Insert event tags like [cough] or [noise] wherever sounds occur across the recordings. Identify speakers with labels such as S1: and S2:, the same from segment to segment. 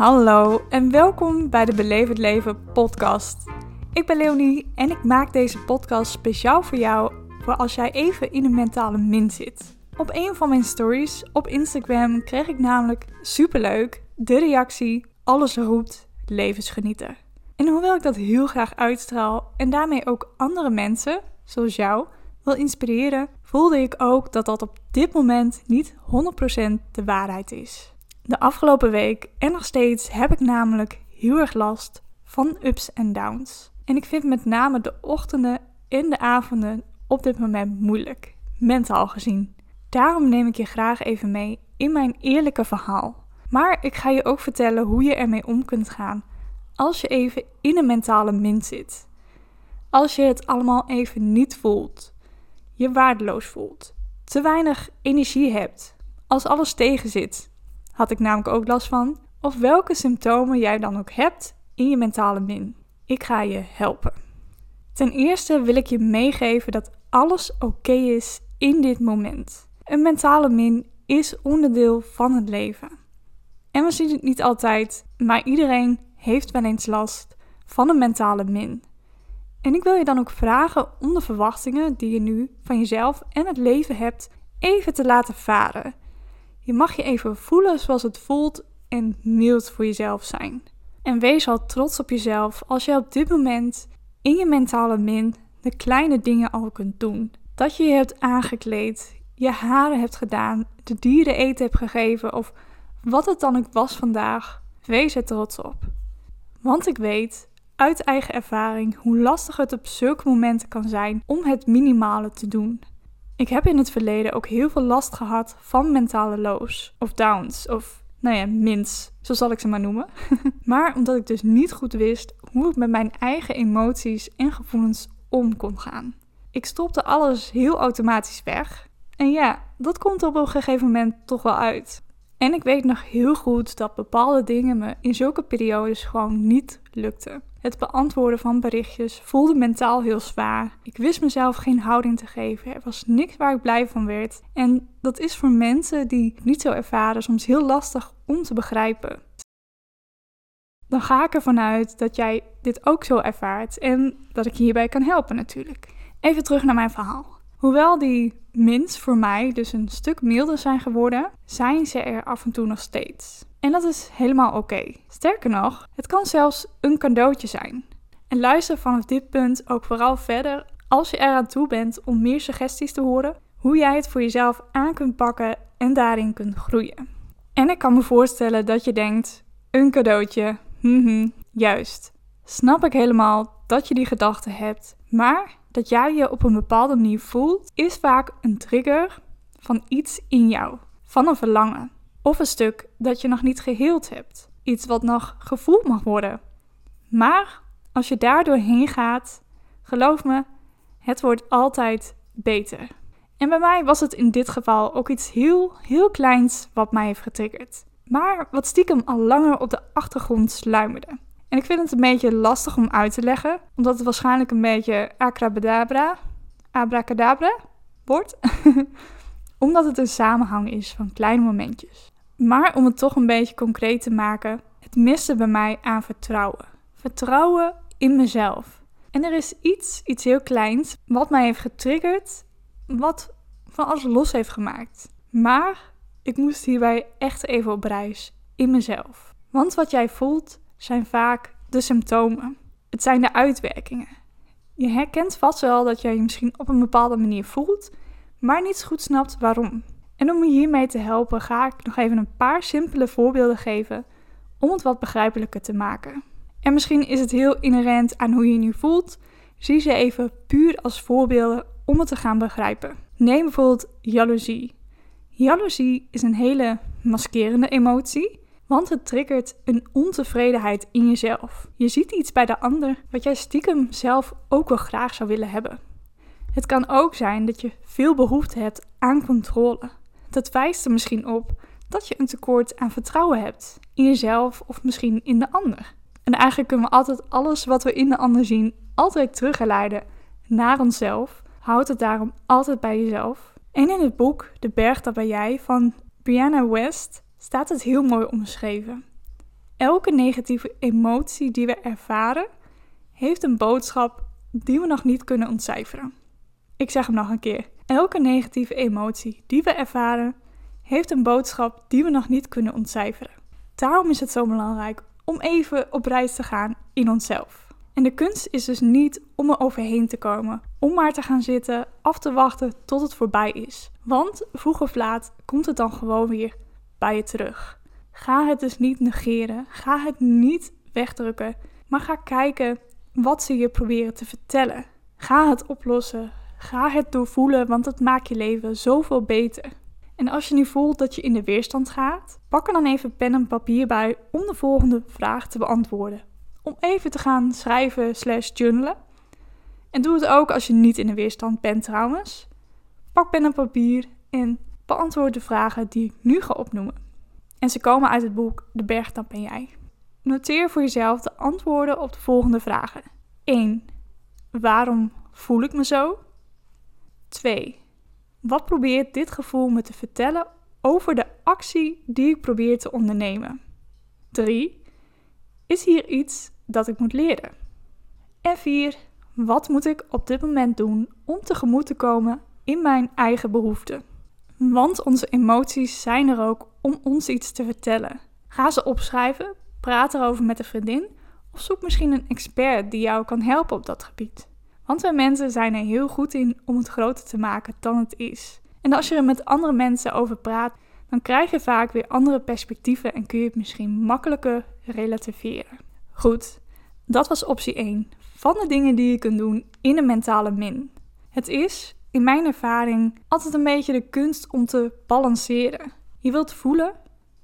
S1: Hallo en welkom bij de het Leven podcast. Ik ben Leonie en ik maak deze podcast speciaal voor jou voor als jij even in een mentale min zit. Op een van mijn stories op Instagram kreeg ik namelijk superleuk de reactie: alles roept levensgenieten. En hoewel ik dat heel graag uitstraal en daarmee ook andere mensen, zoals jou, wil inspireren, voelde ik ook dat dat op dit moment niet 100% de waarheid is. De afgelopen week en nog steeds heb ik namelijk heel erg last van ups en downs. En ik vind met name de ochtenden en de avonden op dit moment moeilijk, mentaal gezien. Daarom neem ik je graag even mee in mijn eerlijke verhaal. Maar ik ga je ook vertellen hoe je ermee om kunt gaan als je even in een mentale min zit. Als je het allemaal even niet voelt, je waardeloos voelt, te weinig energie hebt, als alles tegenzit, had ik namelijk ook last van, of welke symptomen jij dan ook hebt in je mentale min. Ik ga je helpen. Ten eerste wil ik je meegeven dat alles oké is in dit moment. Een mentale min is onderdeel van het leven. En we zien het niet altijd, maar iedereen heeft wel eens last van een mentale min. En ik wil je dan ook vragen om de verwachtingen die je nu van jezelf en het leven hebt even te laten varen. Je mag je even voelen zoals het voelt en mild voor jezelf zijn. En wees al trots op jezelf als je op dit moment in je mentale min de kleine dingen al kunt doen. Dat je je hebt aangekleed, je haren hebt gedaan, de dieren eten hebt gegeven of wat het dan ook was vandaag. Wees er trots op. Want ik weet uit eigen ervaring hoe lastig het op zulke momenten kan zijn om het minimale te doen. Ik heb in het verleden ook heel veel last gehad van mentale lows of downs of nou ja, mins, zo zal ik ze maar noemen. [laughs] maar omdat ik dus niet goed wist hoe ik met mijn eigen emoties en gevoelens om kon gaan. Ik stopte alles heel automatisch weg. En ja, dat komt op een gegeven moment toch wel uit. En ik weet nog heel goed dat bepaalde dingen me in zulke periodes gewoon niet lukten. Het beantwoorden van berichtjes voelde mentaal heel zwaar. Ik wist mezelf geen houding te geven. Er was niks waar ik blij van werd. En dat is voor mensen die niet zo ervaren soms heel lastig om te begrijpen. Dan ga ik ervan uit dat jij dit ook zo ervaart en dat ik je hierbij kan helpen natuurlijk. Even terug naar mijn verhaal. Hoewel die mins voor mij dus een stuk milder zijn geworden, zijn ze er af en toe nog steeds. En dat is helemaal oké. Sterker nog, het kan zelfs een cadeautje zijn. En luister vanaf dit punt ook vooral verder als je eraan toe bent om meer suggesties te horen, hoe jij het voor jezelf aan kunt pakken en daarin kunt groeien. En ik kan me voorstellen dat je denkt: een cadeautje, hm, juist. Snap ik helemaal dat je die gedachte hebt, maar dat jij je op een bepaalde manier voelt, is vaak een trigger van iets in jou, van een verlangen. Of een stuk dat je nog niet geheeld hebt, iets wat nog gevoeld mag worden. Maar als je daar doorheen gaat, geloof me, het wordt altijd beter. En bij mij was het in dit geval ook iets heel, heel kleins wat mij heeft getriggerd. Maar wat stiekem al langer op de achtergrond sluimerde. En ik vind het een beetje lastig om uit te leggen, omdat het waarschijnlijk een beetje abracadabra, abracadabra wordt. [laughs] omdat het een samenhang is van kleine momentjes. Maar om het toch een beetje concreet te maken, het miste bij mij aan vertrouwen. Vertrouwen in mezelf. En er is iets, iets heel kleins, wat mij heeft getriggerd, wat van alles los heeft gemaakt. Maar ik moest hierbij echt even op reis in mezelf. Want wat jij voelt, zijn vaak de symptomen. Het zijn de uitwerkingen. Je herkent vast wel dat jij je misschien op een bepaalde manier voelt, maar niet goed snapt waarom. En om je hiermee te helpen ga ik nog even een paar simpele voorbeelden geven om het wat begrijpelijker te maken. En misschien is het heel inherent aan hoe je je nu voelt. Zie ze even puur als voorbeelden om het te gaan begrijpen. Neem bijvoorbeeld jaloezie. Jaloezie is een hele maskerende emotie want het triggert een ontevredenheid in jezelf. Je ziet iets bij de ander wat jij stiekem zelf ook wel graag zou willen hebben. Het kan ook zijn dat je veel behoefte hebt aan controle. Dat wijst er misschien op dat je een tekort aan vertrouwen hebt in jezelf of misschien in de ander. En eigenlijk kunnen we altijd alles wat we in de ander zien altijd terugleiden naar onszelf. Houd het daarom altijd bij jezelf. En in het boek De Berg dat bij jij van Brianna West staat het heel mooi omschreven. Elke negatieve emotie die we ervaren, heeft een boodschap die we nog niet kunnen ontcijferen. Ik zeg hem nog een keer. Elke negatieve emotie die we ervaren, heeft een boodschap die we nog niet kunnen ontcijferen. Daarom is het zo belangrijk om even op reis te gaan in onszelf. En de kunst is dus niet om er overheen te komen, om maar te gaan zitten, af te wachten tot het voorbij is. Want vroeg of laat komt het dan gewoon weer bij je terug. Ga het dus niet negeren, ga het niet wegdrukken, maar ga kijken wat ze je proberen te vertellen. Ga het oplossen, ga het doorvoelen, want het maakt je leven zoveel beter. En als je nu voelt dat je in de weerstand gaat, pak er dan even pen en papier bij om de volgende vraag te beantwoorden. Om even te gaan schrijven slash journalen. En doe het ook als je niet in de weerstand bent trouwens. Pak pen en papier en beantwoord de vragen die ik nu ga opnoemen. En ze komen uit het boek De Bergtap ben jij. Noteer voor jezelf de antwoorden op de volgende vragen. 1. Waarom voel ik me zo? 2. Wat probeert dit gevoel me te vertellen over de actie die ik probeer te ondernemen? 3. Is hier iets dat ik moet leren? En 4. Wat moet ik op dit moment doen om tegemoet te komen in mijn eigen behoeften? Want onze emoties zijn er ook om ons iets te vertellen. Ga ze opschrijven, praat erover met een vriendin of zoek misschien een expert die jou kan helpen op dat gebied. Want wij mensen zijn er heel goed in om het groter te maken dan het is. En als je er met andere mensen over praat, dan krijg je vaak weer andere perspectieven en kun je het misschien makkelijker relativeren. Goed, dat was optie 1 van de dingen die je kunt doen in een mentale min. Het is, in mijn ervaring, altijd een beetje de kunst om te balanceren. Je wilt voelen,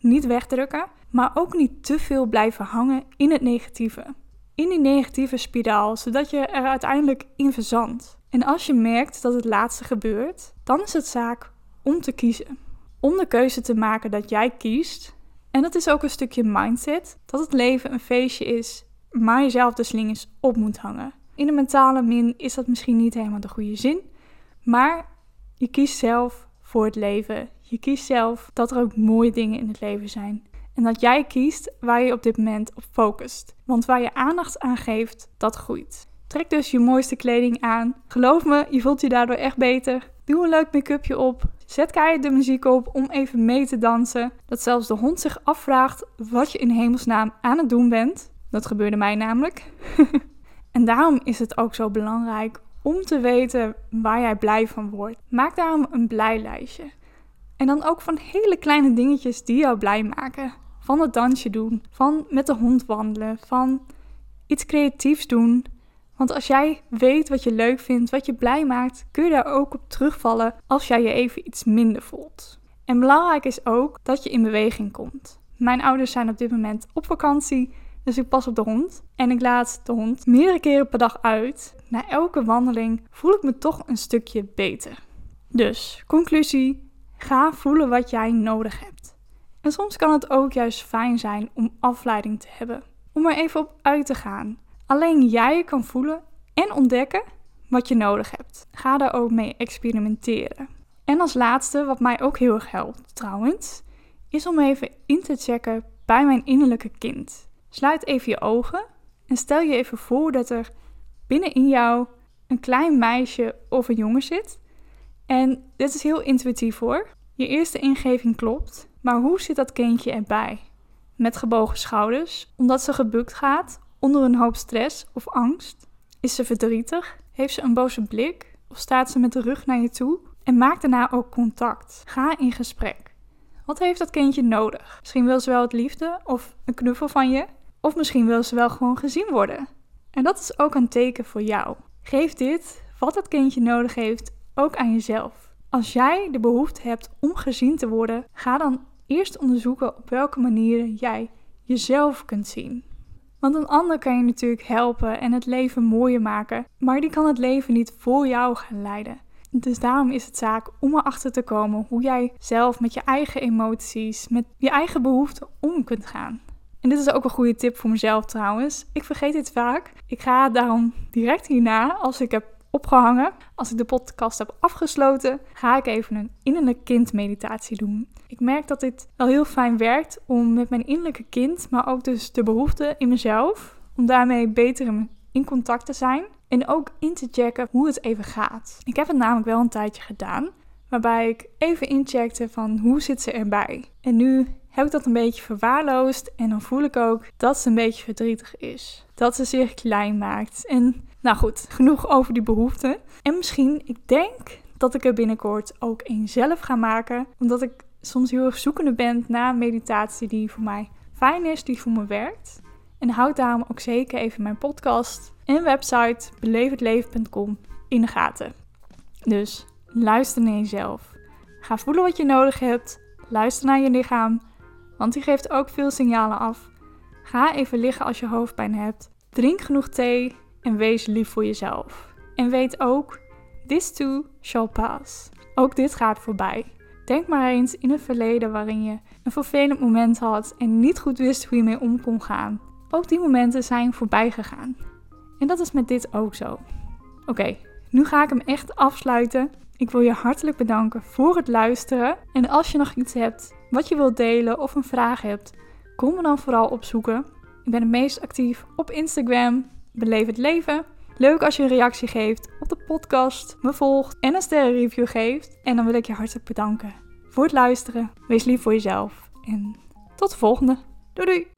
S1: niet wegdrukken, maar ook niet te veel blijven hangen in het negatieve in die negatieve spiraal, zodat je er uiteindelijk in verzandt. En als je merkt dat het laatste gebeurt, dan is het zaak om te kiezen. Om de keuze te maken dat jij kiest. En dat is ook een stukje mindset, dat het leven een feestje is, maar jezelf de slingers op moet hangen. In de mentale min is dat misschien niet helemaal de goede zin, maar je kiest zelf voor het leven. Je kiest zelf dat er ook mooie dingen in het leven zijn. En dat jij kiest waar je op dit moment op focust. Want waar je aandacht aan geeft, dat groeit. Trek dus je mooiste kleding aan. Geloof me, je voelt je daardoor echt beter. Doe een leuk make-upje op. Zet keihard de muziek op om even mee te dansen. Dat zelfs de hond zich afvraagt wat je in hemelsnaam aan het doen bent. Dat gebeurde mij namelijk. [laughs] en daarom is het ook zo belangrijk om te weten waar jij blij van wordt. Maak daarom een blijlijstje. En dan ook van hele kleine dingetjes die jou blij maken van het dansje doen, van met de hond wandelen, van iets creatiefs doen. Want als jij weet wat je leuk vindt, wat je blij maakt, kun je daar ook op terugvallen als jij je even iets minder voelt. En belangrijk is ook dat je in beweging komt. Mijn ouders zijn op dit moment op vakantie, dus ik pas op de hond. En ik laat de hond meerdere keren per dag uit. Na elke wandeling voel ik me toch een stukje beter. Dus, conclusie: ga voelen wat jij nodig hebt. En soms kan het ook juist fijn zijn om afleiding te hebben. Om er even op uit te gaan. Alleen jij kan voelen en ontdekken wat je nodig hebt. Ga daar ook mee experimenteren. En als laatste, wat mij ook heel erg helpt trouwens, is om even in te checken bij mijn innerlijke kind. Sluit even je ogen en stel je even voor dat er binnenin jou een klein meisje of een jongen zit. En dit is heel intuïtief hoor. Je eerste ingeving klopt, maar hoe zit dat kindje erbij? Met gebogen schouders, omdat ze gebukt gaat, onder een hoop stress of angst? Is ze verdrietig? Heeft ze een boze blik? Of staat ze met de rug naar je toe? En maak daarna ook contact. Ga in gesprek. Wat heeft dat kindje nodig? Misschien wil ze wel het liefde of een knuffel van je. Of misschien wil ze wel gewoon gezien worden. En dat is ook een teken voor jou. Geef dit, wat dat kindje nodig heeft, ook aan jezelf. Als jij de behoefte hebt om gezien te worden, ga dan eerst onderzoeken op welke manieren jij jezelf kunt zien. Want een ander kan je natuurlijk helpen en het leven mooier maken, maar die kan het leven niet voor jou gaan leiden. Dus daarom is het zaak om erachter te komen hoe jij zelf met je eigen emoties, met je eigen behoeften om kunt gaan. En dit is ook een goede tip voor mezelf trouwens. Ik vergeet dit vaak. Ik ga daarom direct hierna, als ik heb opgehangen. Als ik de podcast heb afgesloten, ga ik even een innerlijk kind meditatie doen. Ik merk dat dit wel heel fijn werkt om met mijn innerlijke kind, maar ook dus de behoeften in mezelf, om daarmee beter in contact te zijn. En ook in te checken hoe het even gaat. Ik heb het namelijk wel een tijdje gedaan. Waarbij ik even incheckte van hoe zit ze erbij. En nu heb ik dat een beetje verwaarloosd. En dan voel ik ook dat ze een beetje verdrietig is. Dat ze zich klein maakt. En nou goed, genoeg over die behoeften. En misschien, ik denk dat ik er binnenkort ook een zelf ga maken. Omdat ik soms heel erg zoekende ben naar meditatie die voor mij fijn is, die voor me werkt. En houd daarom ook zeker even mijn podcast en website beleefdleven.com in de gaten. Dus luister naar jezelf. Ga voelen wat je nodig hebt. Luister naar je lichaam, want die geeft ook veel signalen af. Ga even liggen als je hoofdpijn hebt. Drink genoeg thee en wees lief voor jezelf. En weet ook, this too shall pass. Ook dit gaat voorbij. Denk maar eens in het verleden waarin je een vervelend moment had en niet goed wist hoe je mee om kon gaan. Ook die momenten zijn voorbij gegaan. En dat is met dit ook zo. Oké, nu ga ik hem echt afsluiten. Ik wil je hartelijk bedanken voor het luisteren. En als je nog iets hebt wat je wilt delen of een vraag hebt, kom me dan vooral opzoeken. Ik ben het meest actief op Instagram, Beleef het Leven. Leuk als je een reactie geeft op de podcast, me volgt en een sterrenreview geeft. En dan wil ik je hartelijk bedanken voor het luisteren. Wees lief voor jezelf en tot de volgende. Doei doei!